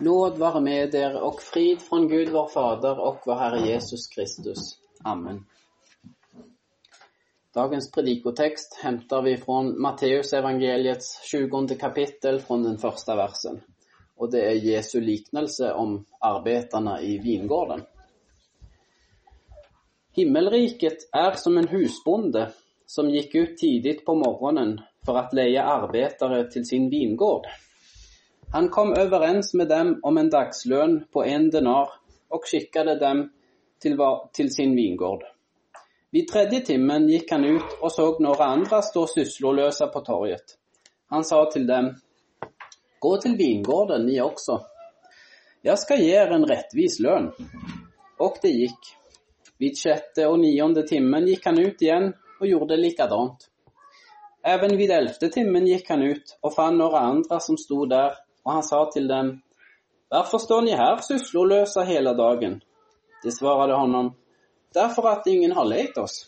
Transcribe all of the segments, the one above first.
Nåd vare med er och frid från Gud vår Fader och vår Herre Jesus Kristus. Amen. Dagens predikotext hämtar vi från Matteus evangeliets 20 kapitel från den första versen. Och det är Jesu liknelse om arbetarna i vingården. Himmelriket är som en husbonde som gick ut tidigt på morgonen för att leja arbetare till sin vingård. Han kom överens med dem om en dagslön på en denar och skickade dem till, till sin vingård. Vid tredje timmen gick han ut och såg några andra stå sysslolösa på torget. Han sa till dem, gå till vingården ni också. Jag ska ge er en rättvis lön. Och det gick. Vid sjätte och nionde timmen gick han ut igen och gjorde likadant. Även vid elfte timmen gick han ut och fann några andra som stod där och han sa till dem, Varför står ni här sysslolösa hela dagen? De svarade honom, Därför att ingen har lejt oss.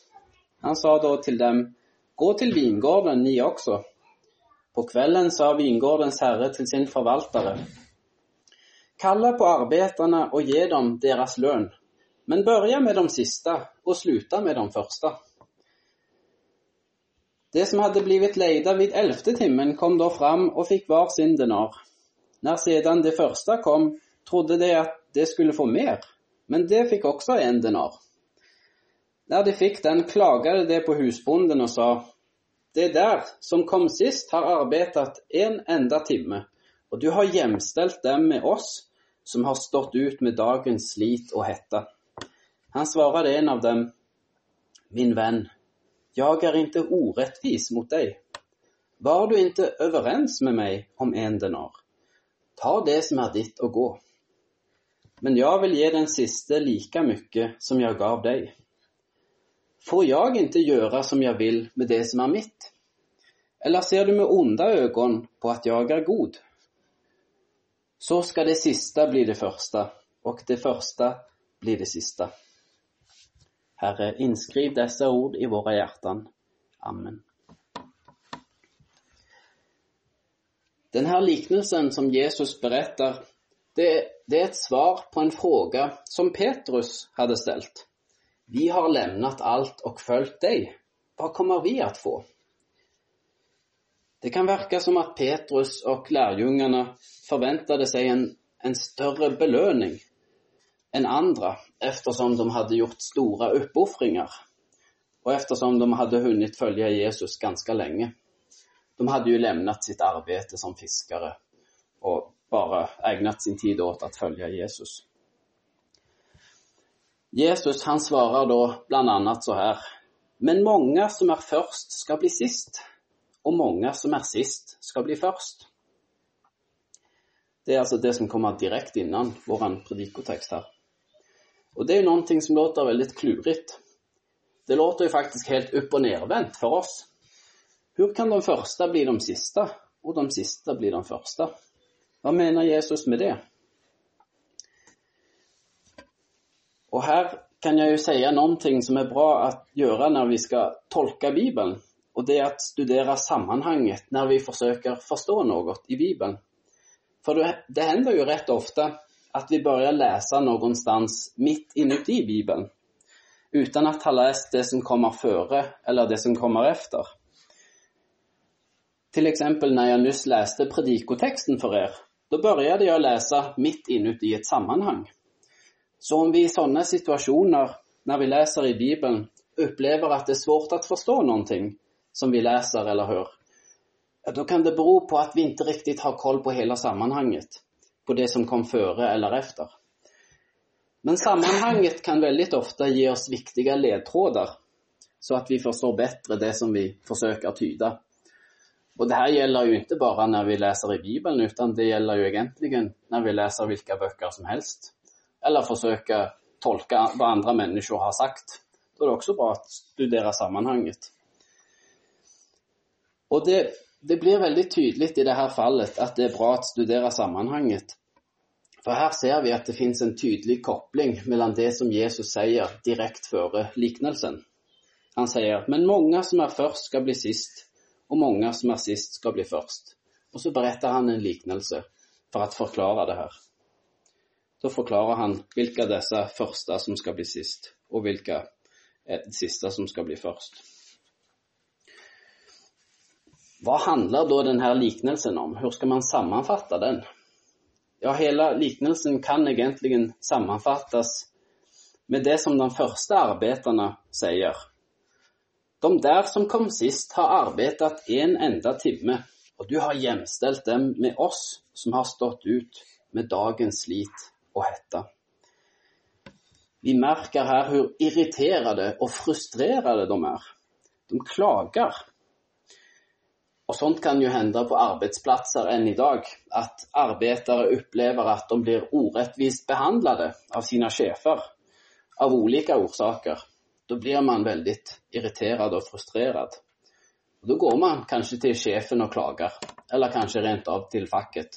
Han sa då till dem, Gå till vingården ni också. På kvällen sa vingårdens herre till sin förvaltare, Kalla på arbetarna och ge dem deras lön, men börja med de sista och sluta med de första. De som hade blivit lejda vid elfte timmen kom då fram och fick var sin denar. När sedan de första kom trodde de att de skulle få mer, men de fick också en denar. När de fick den klagade de på husbonden och sa, det där som kom sist har arbetat en enda timme och du har jämställt dem med oss som har stått ut med dagens slit och hetta. Han svarade en av dem, min vän, jag är inte orättvis mot dig. Var du inte överens med mig om en denar? Ta det som är ditt och gå. Men jag vill ge den siste lika mycket som jag gav dig. Får jag inte göra som jag vill med det som är mitt? Eller ser du med onda ögon på att jag är god? Så ska det sista bli det första och det första blir det sista. Herre, inskriv dessa ord i våra hjärtan. Amen. Den här liknelsen som Jesus berättar, det, det, är ett svar på en fråga som Petrus hade ställt. Vi har lämnat allt och följt dig. Vad kommer vi att få? Det kan verka som att Petrus och lärjungarna förväntade sig en, en större belöning än andra eftersom de hade gjort stora uppoffringar och eftersom de hade hunnit följa Jesus ganska länge. De hade ju lämnat sitt arbete som fiskare och bara ägnat sin tid åt att följa Jesus. Jesus han svarar då bland annat så här. Men många som är först ska bli sist och många som är sist ska bli först. Det är alltså det som kommer direkt innan våran predikotext här. Och det är någonting som låter väldigt klurigt. Det låter ju faktiskt helt upp och nervänt för oss. Hur kan de första bli de sista och de sista bli de första? Vad menar Jesus med det? Och här kan jag ju säga någonting som är bra att göra när vi ska tolka Bibeln. Och det är att studera sammanhanget när vi försöker förstå något i Bibeln. För det, händer ju rätt ofta att vi börjar läsa någonstans mitt inuti Bibeln. Utan att ha läst det som kommer före eller det som kommer efter. Till exempel när jag nyss läste predikotexten för er. Då började jag läsa mitt inuti ett sammanhang. Så om vi i sådana situationer, när vi läser i Bibeln, upplever att det är svårt att förstå någonting som vi läser eller hör, då kan det bero på att vi inte riktigt har koll på hela sammanhanget på det som kom före eller efter. Men sammanhanget kan väldigt ofta ge oss viktiga ledtrådar så att vi förstår bättre det som vi försöker tyda. Och det här gäller ju inte bara när vi läser i Bibeln utan det gäller ju egentligen när vi läser vilka böcker som helst. Eller försöker tolka vad andra människor har sagt. Då är det också bra att studera sammanhanget. Och det det blir väldigt tydligt i det här fallet att det är bra att studera sammanhanget. För här ser vi att det finns en tydlig koppling mellan det som Jesus säger direkt före liknelsen. Han säger, men många som är först ska bli sist och många som är sist ska bli först. Och så berättar han en liknelse för att förklara det här. Då förklarar han vilka dessa första som ska bli sist och vilka eh, sista som ska bli först. Vad handlar då den här liknelsen om? Hur ska man sammanfatta den? Ja, hela liknelsen kan egentligen sammanfattas med det som de första arbetarna säger. De där som kom sist har arbetat en enda timme och du har jämställt dem med oss som har stått ut med dagens slit och hetta. Vi märker här hur irriterade och frustrerade de är. De klagar. Och sånt kan ju hända på arbetsplatser än idag, att arbetare upplever att de blir orättvist behandlade av sina chefer av olika orsaker. Då blir man väldigt irriterad och frustrerad. Och då går man kanske till chefen och klagar, eller kanske rent av till facket.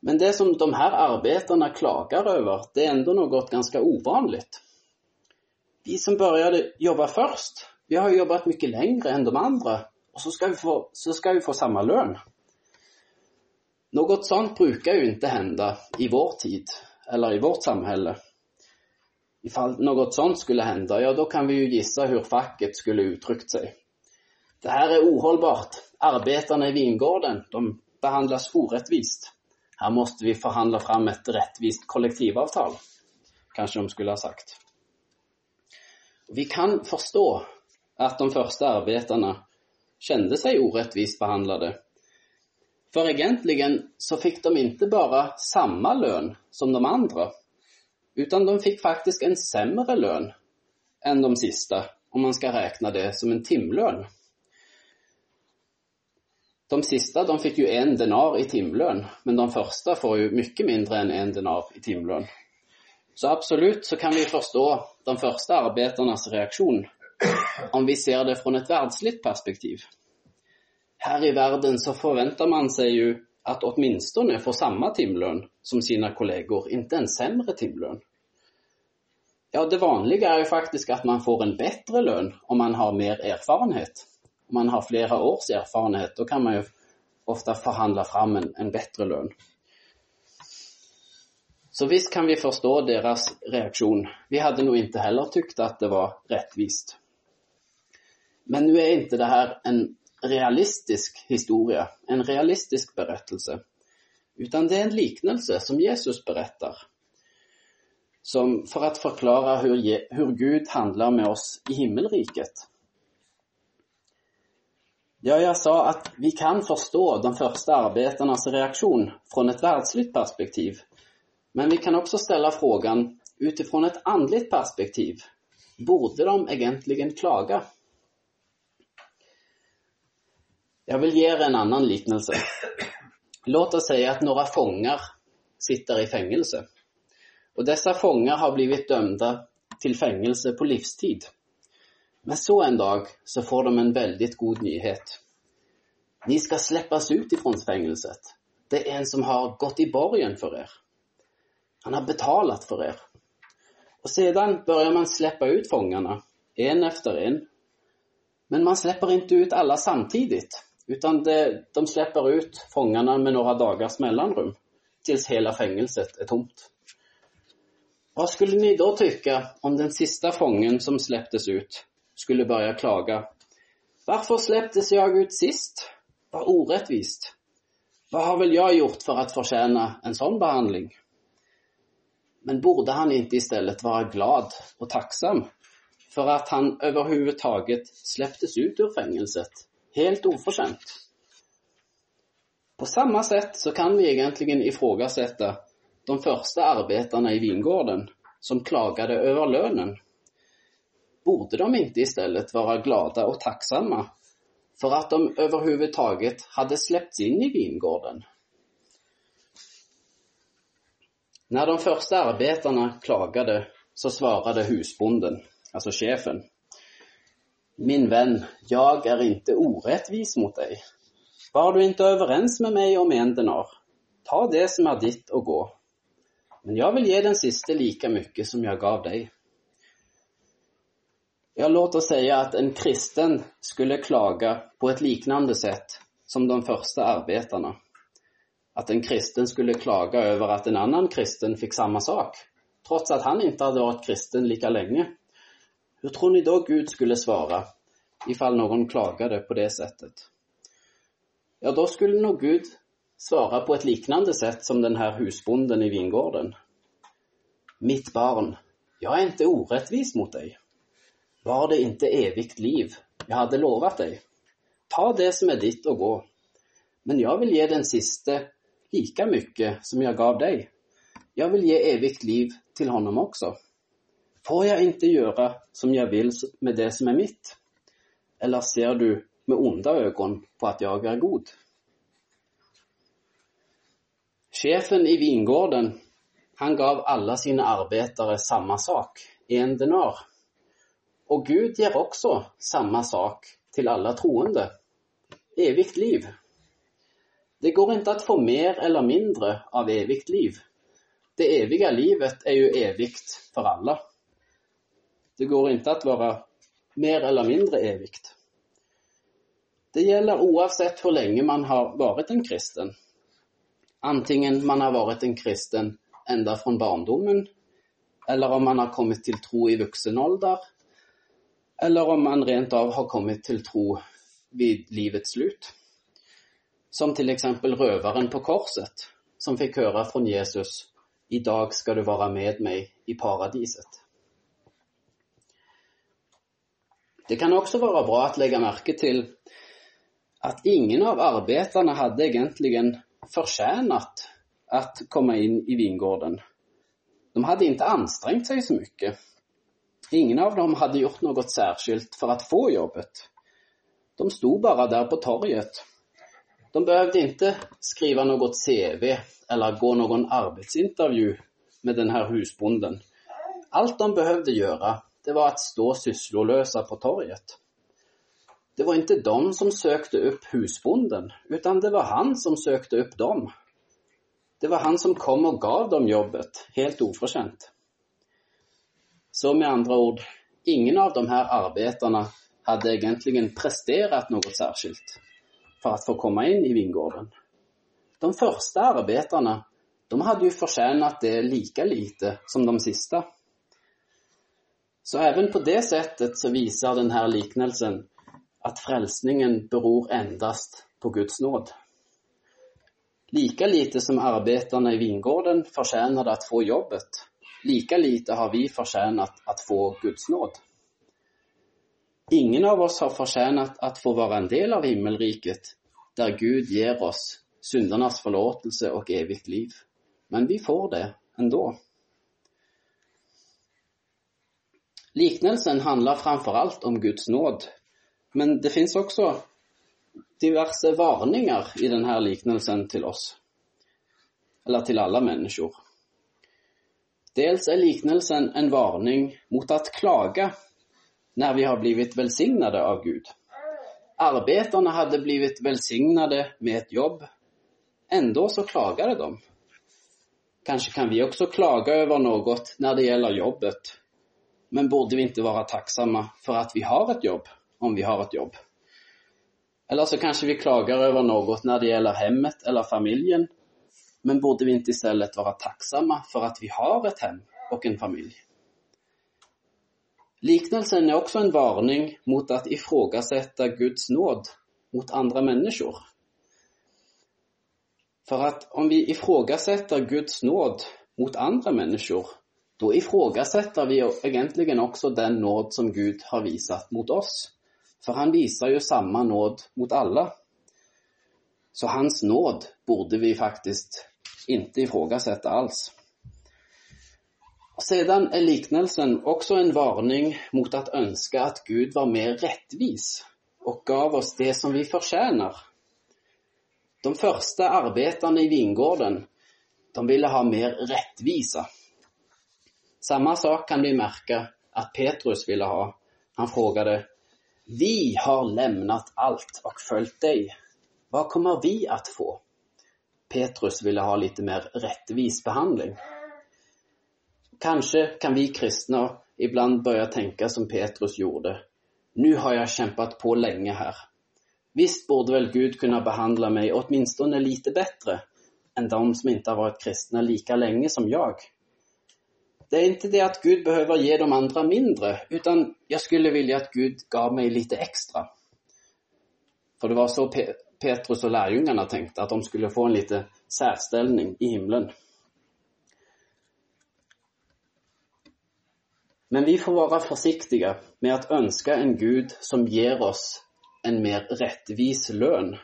Men det som de här arbetarna klagar över, det är ändå något ganska ovanligt. Vi som började jobba först, vi har jobbat mycket längre än de andra och så ska vi få, så ska vi få samma lön. Något sånt brukar ju inte hända i vår tid eller i vårt samhälle. Ifall något sånt skulle hända, ja då kan vi ju gissa hur facket skulle uttryckt sig. Det här är ohållbart. Arbetarna i vingården, de behandlas orättvist. Här måste vi förhandla fram ett rättvist kollektivavtal. Kanske de skulle ha sagt. Vi kan förstå att de första arbetarna kände sig orättvist behandlade. För egentligen så fick de inte bara samma lön som de andra, utan de fick faktiskt en sämre lön än de sista, om man ska räkna det som en timlön. De sista de fick ju en denar i timlön, men de första får ju mycket mindre än en denar i timlön. Så absolut så kan vi förstå de första arbetarnas reaktion om vi ser det från ett världsligt perspektiv. Här i världen så förväntar man sig ju att åtminstone få samma timlön som sina kollegor, inte en sämre timlön. Ja, det vanliga är ju faktiskt att man får en bättre lön om man har mer erfarenhet. Om man har flera års erfarenhet, då kan man ju ofta förhandla fram en, en bättre lön. Så visst kan vi förstå deras reaktion. Vi hade nog inte heller tyckt att det var rättvist. Men nu är inte det här en realistisk historia, en realistisk berättelse. Utan det är en liknelse som Jesus berättar. Som för att förklara hur, hur Gud handlar med oss i himmelriket. Ja, jag sa att vi kan förstå de första arbetarnas reaktion från ett världsligt perspektiv. Men vi kan också ställa frågan utifrån ett andligt perspektiv. Borde de egentligen klaga? Jag vill ge er en annan liknelse. Låt oss säga att några fångar sitter i fängelse. Och dessa fångar har blivit dömda till fängelse på livstid. Men så en dag så får de en väldigt god nyhet. Ni ska släppas ut ifrån fängelset. Det är en som har gått i borgen för er. Han har betalat för er. Och sedan börjar man släppa ut fångarna, en efter en. Men man släpper inte ut alla samtidigt. Utan det, de släpper ut fångarna med några dagars mellanrum tills hela fängelset är tomt. Vad skulle ni då tycka om den sista fången som släpptes ut skulle börja klaga? Varför släpptes jag ut sist? Vad orättvist. Vad har väl jag gjort för att förtjäna en sån behandling? Men borde han inte istället vara glad och tacksam för att han överhuvudtaget släpptes ut ur fängelset helt oförtjänt. På samma sätt så kan vi egentligen ifrågasätta de första arbetarna i vingården som klagade över lönen. Borde de inte istället vara glada och tacksamma för att de överhuvudtaget hade släppts in i vingården? När de första arbetarna klagade så svarade husbonden, alltså chefen, min vän, jag är inte orättvis mot dig. Var du inte överens med mig om en denar? Ta det som är ditt och gå. Men jag vill ge den siste lika mycket som jag gav dig. Jag låter säga att en kristen skulle klaga på ett liknande sätt som de första arbetarna. att en kristen skulle klaga över att en annan kristen fick samma sak, trots att han inte hade varit kristen lika länge. Hur tror ni då Gud skulle svara ifall någon klagade på det sättet? Ja, då skulle nog Gud svara på ett liknande sätt som den här husbonden i vingården. Mitt barn, jag är inte orättvis mot dig. Var det inte evigt liv jag hade lovat dig? Ta det som är ditt och gå. Men jag vill ge den siste lika mycket som jag gav dig. Jag vill ge evigt liv till honom också. Får jag inte göra som jag vill med det som är mitt? Eller ser du med onda ögon på att jag är god? Chefen i vingården, han gav alla sina arbetare samma sak, en denar. Och Gud ger också samma sak till alla troende, evigt liv. Det går inte att få mer eller mindre av evigt liv. Det eviga livet är ju evigt för alla. Det går inte att vara mer eller mindre evigt. Det gäller oavsett hur länge man har varit en kristen. Antingen man har varit en kristen ända från barndomen, eller om man har kommit till tro i vuxen ålder, eller om man rent av har kommit till tro vid livets slut. Som till exempel rövaren på korset, som fick höra från Jesus, idag ska du vara med mig i paradiset. Det kan också vara bra att lägga märke till att ingen av arbetarna hade egentligen förtjänat att komma in i vingården. De hade inte ansträngt sig så mycket. Ingen av dem hade gjort något särskilt för att få jobbet. De stod bara där på torget. De behövde inte skriva något CV eller gå någon arbetsintervju med den här husbonden. Allt de behövde göra, det var att stå sysslolösa på torget. Det var inte de som sökte upp husbonden, utan det var han som sökte upp dem. Det var han som kom och gav dem jobbet, helt oförtjänt. Så med andra ord, ingen av de här arbetarna hade egentligen presterat något särskilt för att få komma in i vingården. De första arbetarna, de hade ju förtjänat det lika lite som de sista. Så även på det sättet så visar den här liknelsen att frälsningen beror endast på Guds nåd. Lika lite som arbetarna i vingården förtjänade att få jobbet, lika lite har vi förtjänat att få Guds nåd. Ingen av oss har förtjänat att få vara en del av himmelriket, där Gud ger oss syndernas förlåtelse och evigt liv. Men vi får det ändå. Liknelsen handlar framför allt om Guds nåd, men det finns också diverse varningar i den här liknelsen till oss. Eller till alla människor. Dels är liknelsen en varning mot att klaga när vi har blivit välsignade av Gud. Arbetarna hade blivit välsignade med ett jobb. Ändå så klagade de. Kanske kan vi också klaga över något när det gäller jobbet. Men borde vi inte vara tacksamma för att vi har ett jobb, om vi har ett jobb? Eller så kanske vi klagar över något när det gäller hemmet eller familjen. Men borde vi inte istället vara tacksamma för att vi har ett hem och en familj? Liknelsen är också en varning mot att ifrågasätta Guds nåd mot andra människor. För att om vi ifrågasätter Guds nåd mot andra människor, då ifrågasätter vi egentligen också den nåd som Gud har visat mot oss. För han visar ju samma nåd mot alla. Så hans nåd borde vi faktiskt inte ifrågasätta alls. Sedan är liknelsen också en varning mot att önska att Gud var mer rättvis och gav oss det som vi förtjänar. De första arbetarna i vingården, de ville ha mer rättvisa. Samma sak kan vi märka att Petrus ville ha. Han frågade, vi har lämnat allt och följt dig. Vad kommer vi att få? Petrus ville ha lite mer rättvis behandling. Kanske kan vi kristna ibland börja tänka som Petrus gjorde. Nu har jag kämpat på länge här. Visst borde väl Gud kunna behandla mig åtminstone lite bättre. än de som inte har varit kristna lika länge som jag. Det är inte det att Gud behöver ge de andra mindre, utan jag skulle vilja att Gud gav mig lite extra. För det var så Petrus och lärjungarna tänkte, att de skulle få en lite särställning i himlen. Men vi får vara försiktiga med att önska en Gud som ger oss en mer rättvis lön.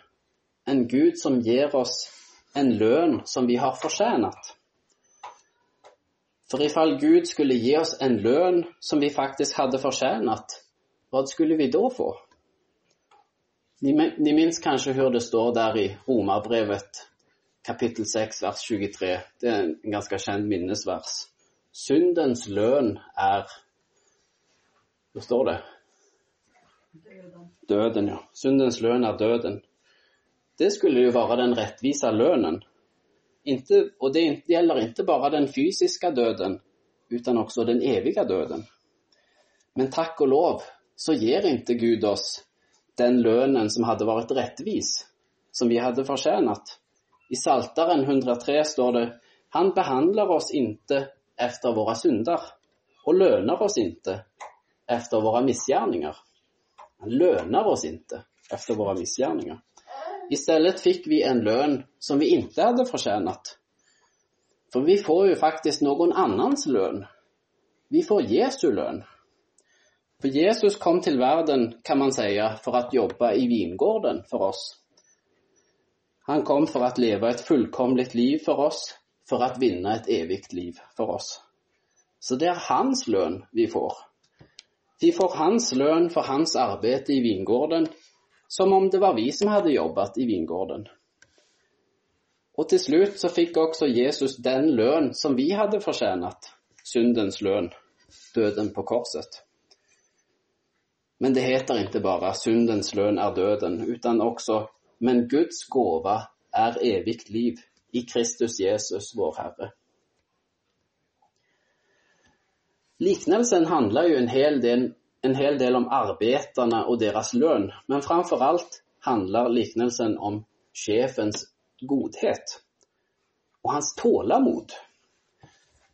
En Gud som ger oss en lön som vi har förtjänat. För ifall Gud skulle ge oss en lön som vi faktiskt hade förtjänat, vad skulle vi då få? Ni, ni minns kanske hur det står där i Romarbrevet kapitel 6, vers 23. Det är en ganska känd minnesvers. Syndens lön är, hur står det? Döden. Döden, ja. Syndens lön är döden. Det skulle ju vara den rättvisa lönen. Inte, och det gäller inte bara den fysiska döden, utan också den eviga döden. Men tack och lov så ger inte Gud oss den lönen som hade varit rättvis, som vi hade förtjänat. I Saltaren 103 står det, han behandlar oss inte efter våra synder och lönar oss inte efter våra missgärningar. Han lönar oss inte efter våra missgärningar. Istället fick vi en lön som vi inte hade förtjänat. För vi får ju faktiskt någon annans lön. Vi får Jesu lön. För Jesus kom till världen, kan man säga, för att jobba i vingården för oss. Han kom för att leva ett fullkomligt liv för oss, för att vinna ett evigt liv för oss. Så det är hans lön vi får. Vi får hans lön för hans arbete i vingården, som om det var vi som hade jobbat i vingården. Och till slut så fick också Jesus den lön som vi hade förtjänat, syndens lön, döden på korset. Men det heter inte bara syndens lön är döden, utan också men Guds gåva är evigt liv i Kristus Jesus, vår Herre. Liknelsen handlar ju en hel del, en hel del om arbetarna och deras lön, men framför allt handlar liknelsen om chefens godhet och hans tålamod.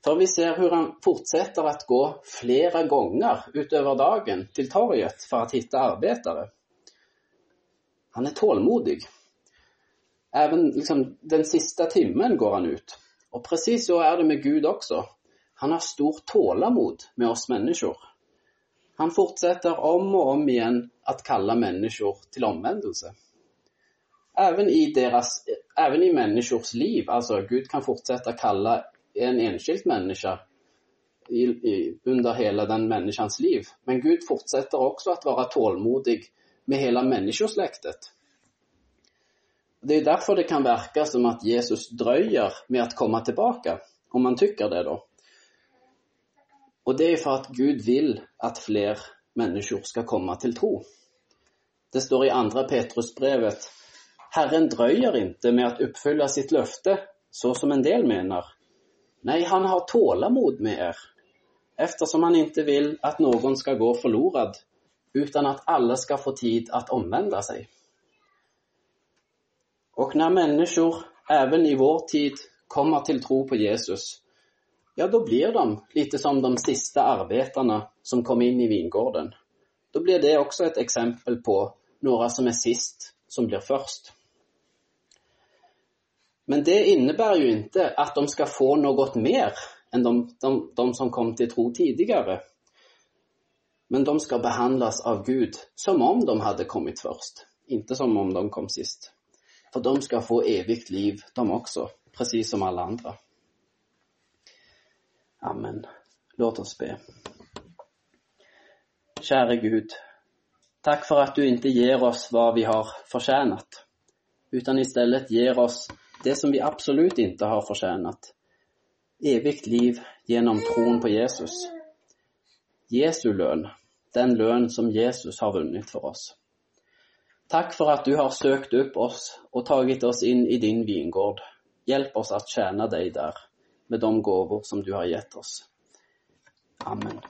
För vi ser hur han fortsätter att gå flera gånger utöver dagen till torget för att hitta arbetare. Han är tålmodig. Även liksom, den sista timmen går han ut. Och precis så är det med Gud också. Han har stort tålamod med oss människor. Han fortsätter om och om igen att kalla människor till omvändelse. Även i, deras, även i människors liv, alltså Gud kan fortsätta kalla en enskild människa i, i, under hela den människans liv. Men Gud fortsätter också att vara tålmodig med hela människosläktet. Det är därför det kan verka som att Jesus dröjer med att komma tillbaka, om man tycker det då. Och det är för att Gud vill att fler människor ska komma till tro. Det står i andra Petrusbrevet, Herren dröjer inte med att uppfylla sitt löfte, så som en del menar. Nej, han har tålamod med er, eftersom han inte vill att någon ska gå förlorad, utan att alla ska få tid att omvända sig. Och när människor, även i vår tid, kommer till tro på Jesus, ja då blir de lite som de sista arbetarna som kom in i vingården. Då blir det också ett exempel på några som är sist som blir först. Men det innebär ju inte att de ska få något mer än de, de, de som kom till tro tidigare. Men de ska behandlas av Gud som om de hade kommit först, inte som om de kom sist. För de ska få evigt liv de också, precis som alla andra. Amen. Låt oss be. Käre Gud, tack för att du inte ger oss vad vi har förtjänat, utan istället ger oss det som vi absolut inte har förtjänat. Evigt liv genom tron på Jesus. Jesu lön, den lön som Jesus har vunnit för oss. Tack för att du har sökt upp oss och tagit oss in i din vingård. Hjälp oss att tjäna dig där med de gåvor som du har gett oss. Amen.